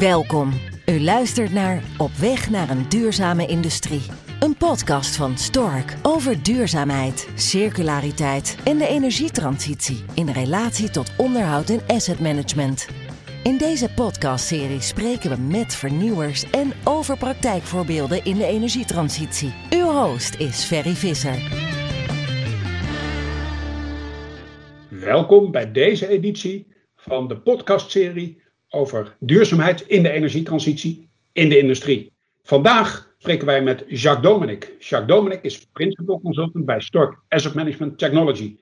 Welkom. U luistert naar Op weg naar een duurzame industrie. Een podcast van Stork over duurzaamheid, circulariteit en de energietransitie in relatie tot onderhoud en asset management. In deze podcastserie spreken we met vernieuwers en over praktijkvoorbeelden in de energietransitie. Uw host is Ferry Visser. Welkom bij deze editie van de podcastserie over duurzaamheid in de energietransitie in de industrie. Vandaag spreken wij met Jacques Dominic. Jacques Dominic is Principal Consultant bij Stork Asset Management Technology.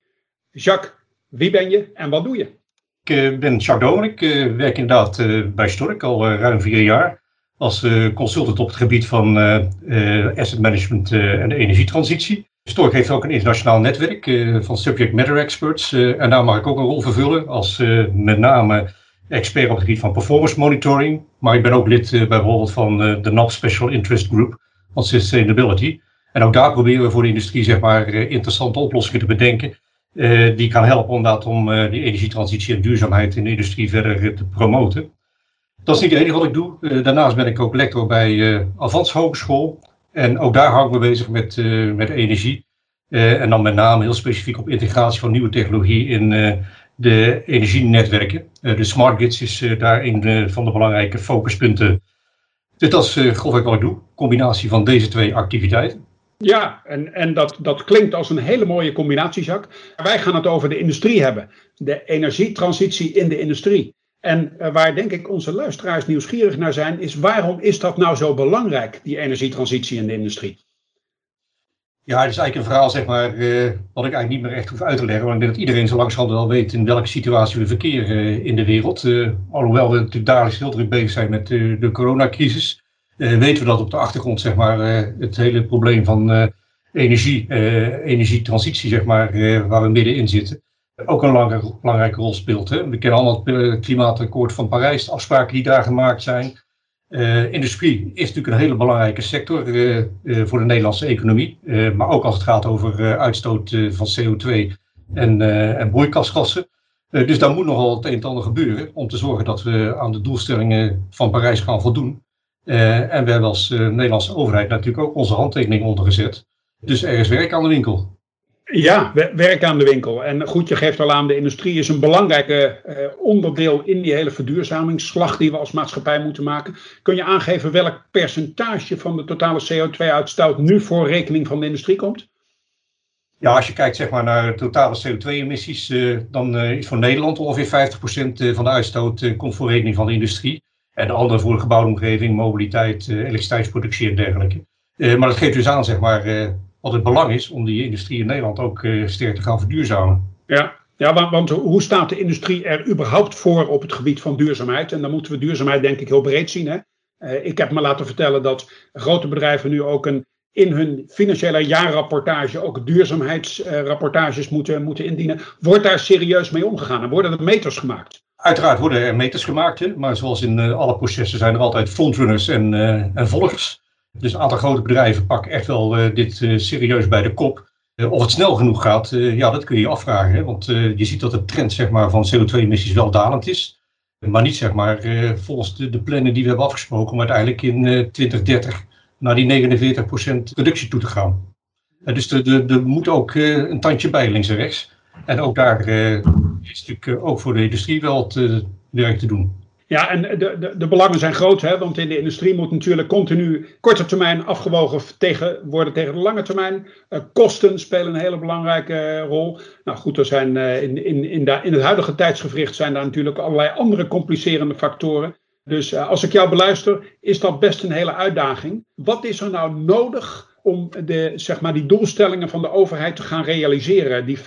Jacques, wie ben je en wat doe je? Ik eh, ben Jacques Dominic, eh, werk inderdaad eh, bij Stork al ruim vier jaar als consultant op het gebied van asset management en de energietransitie. Stork heeft ook een internationaal netwerk van subject matter experts en daar mag ik ook een rol vervullen als met name expert op het gebied van performance monitoring. Maar ik ben ook lid uh, bijvoorbeeld van uh, de NAP Special Interest Group van Sustainability. En ook daar proberen we voor de industrie zeg maar, uh, interessante oplossingen te bedenken. die kan helpen om, om die energietransitie en duurzaamheid in de industrie verder te promoten. Dat is niet het enige wat ik doe. daarnaast ben ik ook lector bij Avans Hogeschool. En ook daar hou ik me bezig met, met energie. en dan met name heel specifiek op integratie van nieuwe technologie in de energienetwerken. Uh, de smart grids is uh, daar een van de belangrijke focuspunten. Dat is grofweg wat ik doe. Combinatie van deze twee activiteiten. Ja, en, en dat, dat klinkt als een hele mooie combinatie, Jacques. Wij gaan het over de industrie hebben. De energietransitie in de industrie. En waar denk ik onze luisteraars nieuwsgierig naar zijn, is waarom is dat nou zo belangrijk, die energietransitie in de industrie? Ja, het is eigenlijk een verhaal zeg maar, uh, wat ik eigenlijk niet meer echt hoef uit te leggen. Want ik denk dat iedereen zo langzamerhand wel weet in welke situatie we verkeren uh, in de wereld. Uh, alhoewel we natuurlijk dagelijks heel druk bezig zijn met de coronacrisis. weten we dat op de achtergrond zeg maar, het hele probleem van energie, energietransitie zeg maar, waar we middenin zitten. Ook een lange, belangrijke rol speelt. Hè. We kennen allemaal het klimaatakkoord van Parijs, de afspraken die daar gemaakt zijn. Uh, industrie is natuurlijk een hele belangrijke sector uh, uh, voor de Nederlandse economie. maar ook als het gaat over uitstoot van CO2 en, en broeikasgassen. dus daar moet nogal het een en ander gebeuren om te zorgen dat we aan de doelstellingen van Parijs gaan voldoen. en we hebben als Nederlandse overheid natuurlijk ook onze handtekening ondergezet. Dus er is werk aan de winkel. Ja, werk aan de winkel. En goed, je geeft al aan, de industrie is een belangrijk uh, onderdeel in die hele verduurzamingsslag die we als maatschappij moeten maken. Kun je aangeven welk percentage van de totale CO2-uitstoot nu voor rekening van de industrie komt? Ja, als je kijkt zeg maar, naar de totale CO2-emissies, uh, eh, dan is voor Nederland ongeveer 50% van de uitstoot komt voor rekening van de industrie. En de andere voor de gebouwde omgeving, mobiliteit, elektriciteitsproductie en dergelijke. maar dat geeft dus aan, zeg maar, wat het belang is om die industrie in Nederland ook uh, sterk te gaan verduurzamen. Ja, ja want, hoe staat de industrie er überhaupt voor op het gebied van duurzaamheid? En dan moeten we duurzaamheid denk ik heel breed zien. Hè? Uh, ik heb me laten vertellen dat grote bedrijven nu ook een, in hun financiële jaarrapportage ook duurzaamheidsrapportages moeten, moeten indienen. Wordt daar serieus mee omgegaan en worden er meters gemaakt? Uiteraard worden er meters gemaakt, hè? maar zoals in uh, alle processen zijn er altijd frontrunners en, en volgers. Dus een aantal grote bedrijven pakken echt wel uh, dit uh, serieus bij de kop. Uh, of het snel genoeg gaat, ja, dat kun je je afvragen. Hè? Want je ziet dat de trend zeg maar, van CO2-emissies wel dalend is. Maar niet zeg maar, volgens de, de, plannen die we hebben afgesproken om uiteindelijk in 2030 naar die 49% reductie toe te gaan. dus er moet ook een tandje bij links en rechts. En ook daar is natuurlijk ook voor de industrie wel het werk te doen. Ja, en de, de, de belangen zijn groot, hè, want in de industrie moet natuurlijk continu korte termijn afgewogen tegen, worden tegen de lange termijn. Uh, kosten spelen een hele belangrijke uh, rol. Nou goed, er zijn uh, in, in, in, da, in het huidige tijdsgevricht zijn daar natuurlijk allerlei andere complicerende factoren. Dus als ik jou beluister, is dat best een hele uitdaging. Wat is er nou nodig om de, zeg maar, die doelstellingen van de overheid te gaan realiseren? Die 50%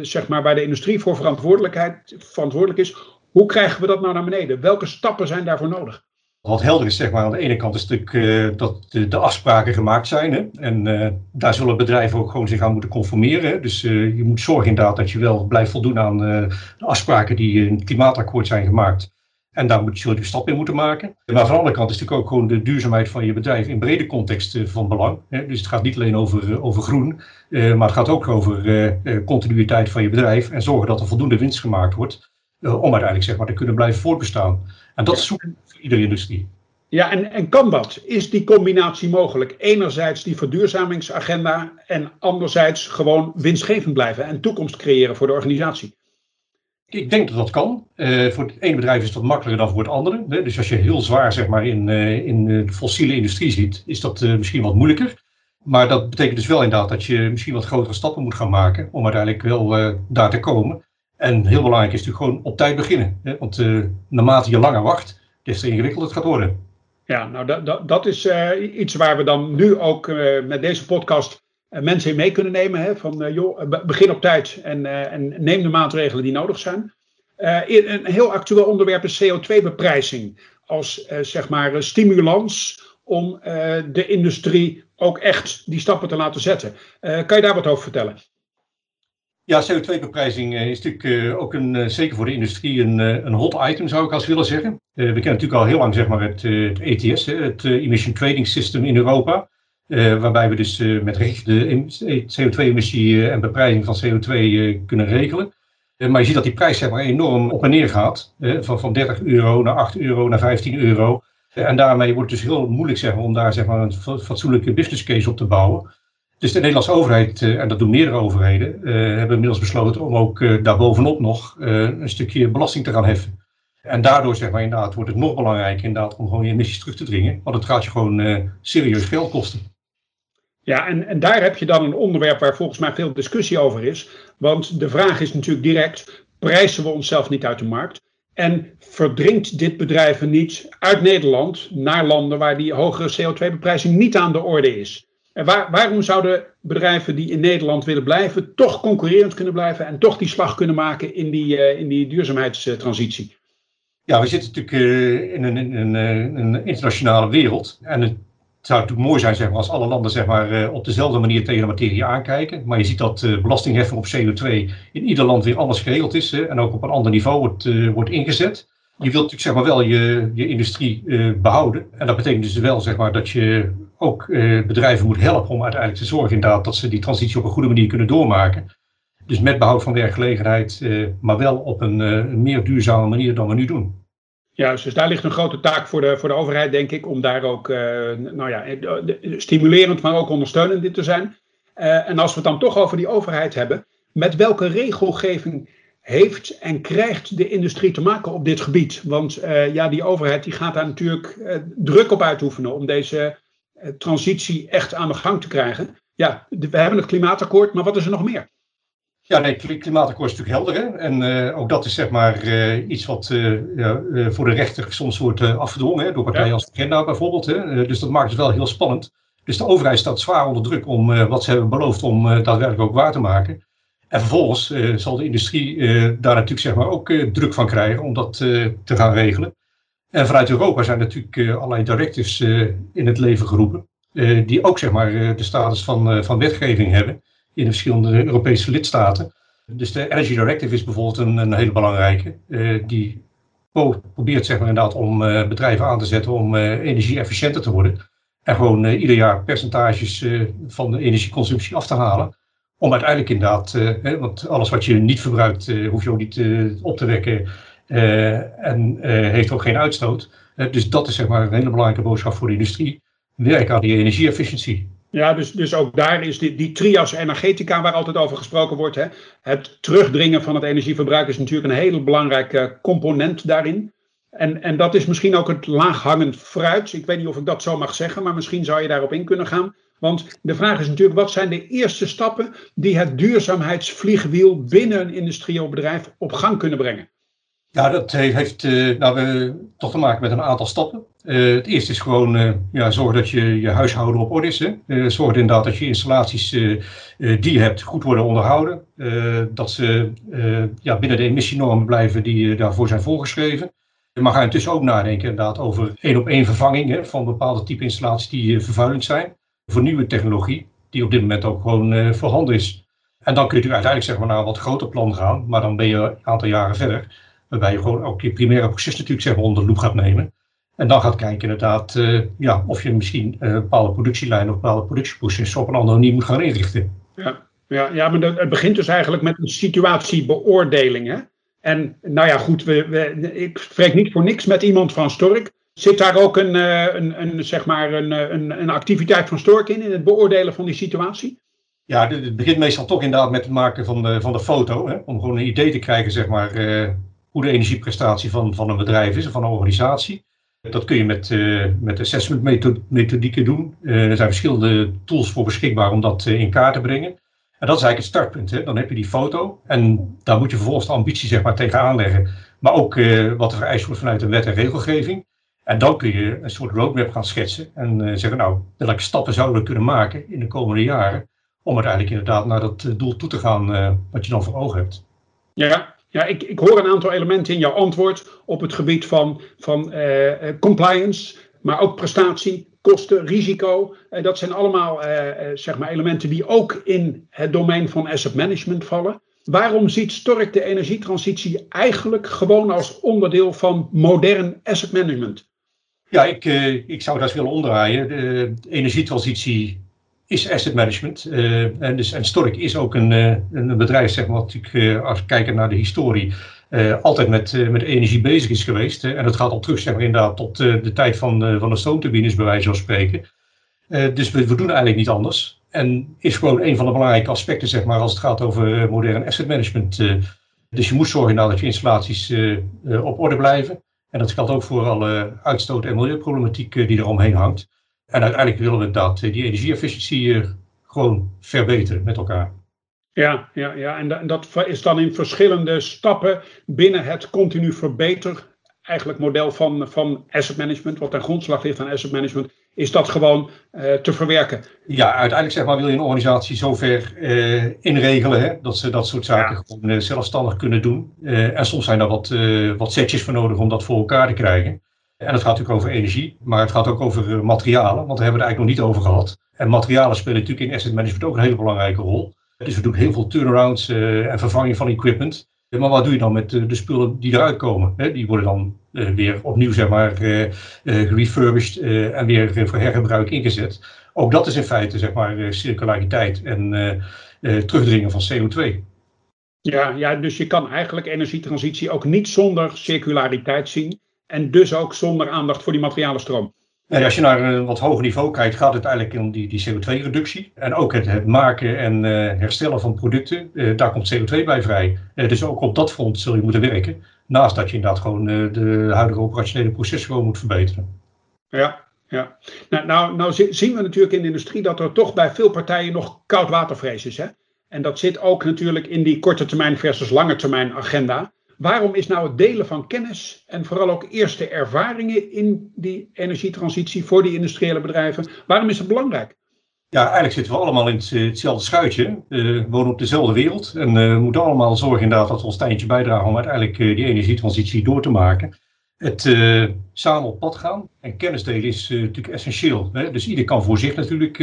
zeg maar, bij de industrie voor verantwoordelijkheid verantwoordelijk is hoe krijgen we dat nou naar beneden? Welke stappen zijn daarvoor nodig? Wat helder is, zeg maar, aan de ene kant is natuurlijk uh, dat de, afspraken gemaakt zijn. Hè? En uh, daar zullen bedrijven ook gewoon zich aan moeten conformeren. Dus uh, je moet zorgen inderdaad dat je wel blijft voldoen aan de afspraken die in het klimaatakkoord zijn gemaakt. En daar moet je stap in moeten maken. Maar van de andere kant is natuurlijk ook gewoon de duurzaamheid van je bedrijf in brede context van belang. Hè? Dus het gaat niet alleen over, over groen, maar het gaat ook over continuïteit van je bedrijf en zorgen dat er voldoende winst gemaakt wordt. Om uiteindelijk zeg maar, te kunnen blijven voortbestaan. En dat is zoek voor iedere industrie. Ja, en, en kan dat? Is die combinatie mogelijk? Enerzijds die verduurzamingsagenda en anderzijds gewoon winstgevend blijven en toekomst creëren voor de organisatie? Ik denk dat dat kan. Uh, voor het ene bedrijf is dat makkelijker dan voor het andere. Hè? Dus als je heel zwaar zeg maar, in, uh, in de fossiele industrie zit, is dat uh, misschien wat moeilijker. Maar dat betekent dus wel inderdaad dat je misschien wat grotere stappen moet gaan maken om uiteindelijk wel daar te komen. En heel belangrijk is natuurlijk gewoon op tijd beginnen. Hè? Want naarmate je langer wacht, des te ingewikkelder het gaat worden. Ja, nou dat, dat, is iets waar we dan nu ook met deze podcast mensen in mee kunnen nemen. Hè, van joh, begin op tijd en, en, neem de maatregelen die nodig zijn. Een heel actueel onderwerp is CO2-beprijzing. Als zeg maar stimulans om de industrie ook echt die stappen te laten zetten. kan je daar wat over vertellen? Ja, CO2-beprijzing is natuurlijk ook een, zeker voor de industrie een, een hot item, zou ik als willen zeggen. we kennen natuurlijk al heel lang zeg maar, het, ETS, het Emission Trading System in Europa. Waarbij we dus met de CO2-emissie en beprijzing van CO2 uh, kunnen regelen. maar je ziet dat die prijs zeg maar, enorm op en neer gaat. van, van 30 euro naar 8 euro naar 15 euro. en daarmee wordt het dus heel moeilijk zeg maar, om daar zeg maar, een fatsoenlijke business case op te bouwen. Dus de Nederlandse overheid, en dat doen meerdere overheden, hebben inmiddels besloten om ook daarbovenop nog een stukje belasting te gaan heffen. En daardoor zeg maar inderdaad wordt het nog belangrijker inderdaad om gewoon je emissies terug te dringen. Want het gaat je gewoon serieus geld kosten. Ja, en, en daar heb je dan een onderwerp waar volgens mij veel discussie over is. Want de vraag is natuurlijk direct: prijzen we onszelf niet uit de markt? En verdringt dit bedrijven niet uit Nederland naar landen waar die hogere CO2-beprijzing niet aan de orde is? En waar, waarom zouden bedrijven die in Nederland willen blijven, toch concurrerend kunnen blijven en toch die slag kunnen maken in die, uh, in die duurzaamheidstransitie? Ja, we zitten natuurlijk uh, in, een, een, een, internationale wereld. En het zou natuurlijk mooi zijn zeg maar, als alle landen zeg maar, eh, op dezelfde manier tegen de materie aankijken. Maar je ziet dat belastingheffing op CO2 in ieder land weer anders geregeld is. En ook op een ander niveau wordt ingezet. Je wilt natuurlijk zeg maar, wel je, je industrie behouden. En dat betekent dus wel zeg maar, dat je ook bedrijven moet helpen om uiteindelijk te zorgen inderdaad, dat ze die transitie op een goede manier kunnen doormaken. Dus met behoud van werkgelegenheid, maar wel op een, meer duurzame manier dan we nu doen. Juist, dus daar ligt een grote taak voor de, voor de overheid, denk ik, om daar ook nou ja, stimulerend, maar ook ondersteunend in te zijn. En als we het dan toch over die overheid hebben, met welke regelgeving heeft en krijgt de industrie te maken op dit gebied? Want uh, ja, die overheid die gaat daar natuurlijk druk op uitoefenen om deze transitie echt aan de gang te krijgen. Ja, we hebben het klimaatakkoord, maar wat is er nog meer? Ja, nee, klimaatakkoord is natuurlijk helder. Hè? En ook dat is zeg maar iets wat ja, voor de rechter soms wordt afgedwongen hè? door partijen ja. als de Agenda bijvoorbeeld. Hè? dus dat maakt het wel heel spannend. Dus de overheid staat zwaar onder druk om wat ze hebben beloofd om daadwerkelijk ook waar te maken. En vervolgens zal de industrie daar natuurlijk zeg maar ook druk van krijgen om dat te gaan regelen. En vanuit Europa zijn natuurlijk allerlei directives in het leven geroepen. die ook zeg maar de status van, van wetgeving hebben in de verschillende Europese lidstaten. Dus de Energy Directive is bijvoorbeeld een, een hele belangrijke. Die probeert zeg maar inderdaad om bedrijven aan te zetten om energie-efficiënter te worden. En gewoon ieder jaar percentages van de energieconsumptie af te halen. Om uiteindelijk inderdaad, hè, want alles wat je niet verbruikt, hoef je ook niet op te wekken. en heeft ook geen uitstoot. dus dat is zeg maar een hele belangrijke boodschap voor de industrie. Werk aan die energie-efficiëntie. Ja, dus, dus ook daar is die, die trias energetica waar altijd over gesproken wordt. Hè, het terugdringen van het energieverbruik is natuurlijk een hele belangrijke component daarin. En, en dat is misschien ook het laaghangend fruit. Ik weet niet of ik dat zo mag zeggen, maar misschien zou je daarop in kunnen gaan. Want de vraag is natuurlijk, wat zijn de eerste stappen die het duurzaamheidsvliegwiel binnen een industrieel bedrijf op gang kunnen brengen? Ja, dat heeft uh, nou, toch te maken met een aantal stappen. Uh, het eerste is gewoon uh, ja, zorgen dat je je huishouden op orde is. Hè. zorg inderdaad dat je installaties die je hebt goed worden onderhouden. dat ze ja, binnen de emissienormen blijven die daarvoor zijn voorgeschreven. Maar ga intussen ook nadenken inderdaad over één op één vervanging hè, van bepaalde type installaties die vervuilend zijn. Voor nieuwe technologie, die op dit moment ook gewoon voorhanden is. En dan kun je natuurlijk uiteindelijk zeg maar, naar een wat groter plan gaan. Maar dan ben je een aantal jaren verder. Waarbij je gewoon ook je primaire proces natuurlijk zeg maar, onder de loep gaat nemen. En dan gaat kijken inderdaad uh, ja, of je misschien uh, bepaalde productielijnen of bepaalde productieprocessen op een andere manier moet gaan inrichten. Ja, ja, ja maar het begint dus eigenlijk met een situatiebeoordeling. Hè? En nou ja, goed, we, we, ik spreek niet voor niks met iemand van Stork. Zit daar ook een, een, een, zeg maar een, een, een activiteit van Stork in, in het beoordelen van die situatie? Ja, het begint meestal toch inderdaad met het maken van de, van de foto. Hè, om gewoon een idee te krijgen, zeg maar, hoe de energieprestatie van, van een bedrijf is, of van een organisatie. Dat kun je met, met assessment methodieken doen. Er zijn verschillende tools voor beschikbaar om dat in kaart te brengen. En dat is eigenlijk het startpunt. Hè. Dan heb je die foto en daar moet je vervolgens de ambitie zeg maar, tegenaan leggen. Maar ook wat er vereist wordt vanuit de wet en regelgeving. En dan kun je een soort roadmap gaan schetsen en zeggen, nou, welke stappen zouden we kunnen maken in de komende jaren om uiteindelijk inderdaad naar dat doel toe te gaan wat je dan voor ogen hebt. Ja, ja, ik, ik hoor een aantal elementen in jouw antwoord op het gebied van, van compliance, maar ook prestatie, kosten, risico. Dat zijn allemaal zeg maar elementen die ook in het domein van asset management vallen. Waarom ziet Stork de energietransitie eigenlijk gewoon als onderdeel van modern asset management? Ja, ik, ik zou dat willen omdraaien. De energietransitie is asset management. Uh, en, dus, en Stork is ook een, een bedrijf, zeg maar, wat uh, als we kijken naar de historie, altijd met, met energie bezig is geweest. en dat gaat al terug, zeg maar, inderdaad, tot de tijd van, van de stoomturbines, bij wijze van spreken. dus we, doen eigenlijk niet anders. En is gewoon een van de belangrijke aspecten, zeg maar, als het gaat over modern asset management. dus je moet zorgen dat je installaties op orde blijven. En dat geldt ook voor alle uitstoot- en milieuproblematiek die eromheen hangt. En uiteindelijk willen we dat die energieefficiëntie gewoon verbeteren met elkaar. Ja, ja, ja. en dat is dan in verschillende stappen binnen het continu verbeter eigenlijk model van, van asset management, wat ten grondslag ligt aan asset management, is dat gewoon uh, te verwerken. Ja, uiteindelijk zeg maar, wil je een organisatie zover uh, inregelen hè, dat ze dat soort zaken ja. gewoon uh, zelfstandig kunnen doen. en soms zijn er wat, wat setjes voor nodig om dat voor elkaar te krijgen. En het gaat natuurlijk over energie, maar het gaat ook over eh, materialen, want daar hebben we het eigenlijk nog niet over gehad. En materialen spelen natuurlijk in asset management ook een hele belangrijke rol. Dus we doen heel veel turnarounds en vervanging van equipment. Maar wat doe je dan met de spullen die eruit komen? Die worden dan weer opnieuw zeg maar, uh, gerefurbished en weer voor hergebruik ingezet. Ook dat is in feite zeg maar, circulariteit en terugdringen van CO2. Ja, ja, dus je kan eigenlijk energietransitie ook niet zonder circulariteit zien. En dus ook zonder aandacht voor die materialenstroom. Als je naar een wat hoger niveau kijkt, gaat het eigenlijk om die, die CO2-reductie. En ook het, het maken en uh, herstellen van producten, uh, daar komt CO2 bij vrij. Uh, dus ook op dat front zul je moeten werken. Naast dat je inderdaad gewoon de huidige operationele processen gewoon moet verbeteren. Ja, ja. Nou, nou, nou zien we natuurlijk in de industrie dat er toch bij veel partijen nog koudwatervrees is. Hè? En dat zit ook natuurlijk in die korte termijn versus lange termijn agenda. Waarom is nou het delen van kennis en vooral ook eerste ervaringen in die energietransitie voor die industriële bedrijven, waarom is het belangrijk? Ja, eigenlijk zitten we allemaal in hetzelfde schuitje. Uh, wonen op dezelfde wereld en uh, we moeten allemaal zorgen inderdaad dat we ons steentje bijdragen om uiteindelijk die energietransitie door te maken. Het samen op pad gaan en kennis delen is natuurlijk essentieel. Hè? Dus ieder kan voor zich natuurlijk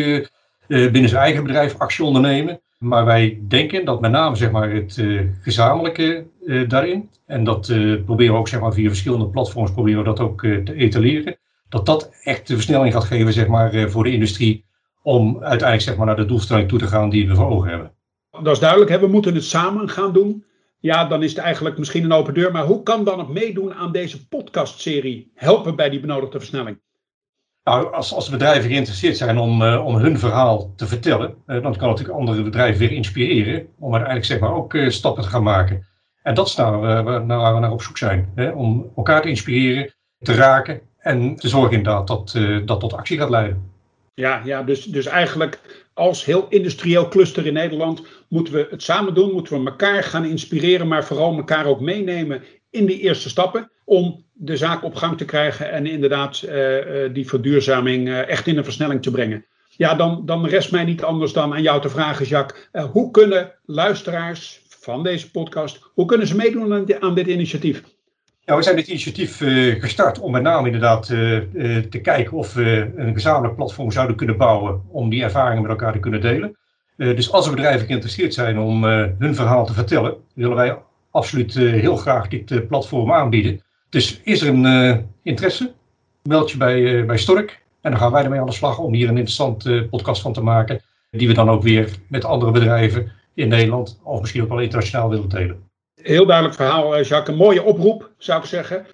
binnen zijn eigen bedrijf actie ondernemen. Maar wij denken dat met name zeg maar, het uh, gezamenlijke uh, daarin, en dat uh, proberen we ook zeg maar, via verschillende platforms proberen we dat ook te etaleren, dat dat echt de versnelling gaat geven zeg maar, voor de industrie om uiteindelijk zeg maar, naar de doelstelling toe te gaan die we voor ogen hebben. Dat is duidelijk, hè? we moeten het samen gaan doen. Ja, dan is het eigenlijk misschien een open deur, maar hoe kan dan het meedoen aan deze podcastserie helpen bij die benodigde versnelling? Nou, als, als bedrijven geïnteresseerd zijn om, uh, om hun verhaal te vertellen, uh, dan kan natuurlijk andere bedrijven weer inspireren om uiteindelijk zeg maar ook uh, stappen te gaan maken. En dat is nou, waar, waar we naar op zoek zijn. Hè? Om elkaar te inspireren, te raken en te zorgen inderdaad dat dat tot actie gaat leiden. Ja, ja dus, dus eigenlijk als heel industrieel cluster in Nederland moeten we het samen doen, moeten we elkaar gaan inspireren, maar vooral elkaar ook meenemen in die eerste stappen om de zaak op gang te krijgen en inderdaad uh, uh, die verduurzaming uh, echt in een versnelling te brengen. Ja, dan, dan rest mij niet anders dan aan jou te vragen, Jacques. hoe kunnen luisteraars van deze podcast, hoe kunnen ze meedoen aan, aan dit initiatief? Ja, we zijn dit initiatief gestart om met name inderdaad te kijken of we een gezamenlijk platform zouden kunnen bouwen om die ervaringen met elkaar te kunnen delen. dus als er bedrijven geïnteresseerd zijn om hun verhaal te vertellen, willen wij absoluut heel graag dit platform aanbieden. Dus is er een uh, interesse? Meld je bij, uh, bij Stork. En dan gaan wij ermee aan de slag om hier een interessante uh, podcast van te maken. Die we dan ook weer met andere bedrijven in Nederland of misschien ook wel internationaal willen delen. Heel duidelijk verhaal, Jacques. Een mooie oproep, zou ik zeggen.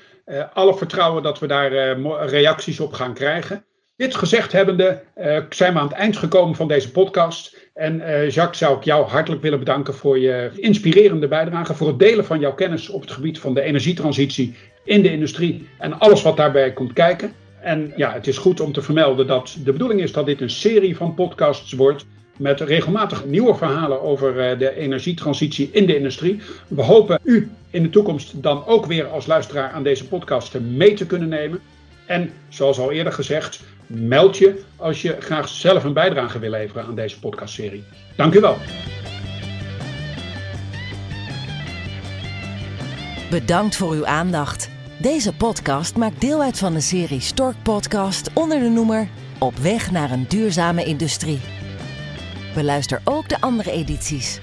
alle vertrouwen dat we daar reacties op gaan krijgen. Dit gezegd hebbende uh, zijn we aan het eind gekomen van deze podcast. En Jacques, zou ik jou hartelijk willen bedanken voor je inspirerende bijdrage, voor het delen van jouw kennis op het gebied van de energietransitie in de industrie en alles wat daarbij komt kijken. En ja, het is goed om te vermelden dat de bedoeling is dat dit een serie van podcasts wordt met regelmatig nieuwe verhalen over uh, de energietransitie in de industrie. We hopen u in de toekomst dan ook weer als luisteraar aan deze podcast mee te kunnen nemen. En zoals al eerder gezegd, meld je als je graag zelf een bijdrage wil leveren aan deze podcastserie. Dank u wel. Bedankt voor uw aandacht. Deze podcast maakt deel uit van de serie Stork Podcast onder de noemer Op weg naar een duurzame industrie. Beluister ook de andere edities.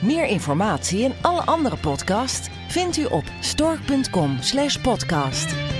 Meer informatie en alle andere podcasts vindt u op stork.com/podcast.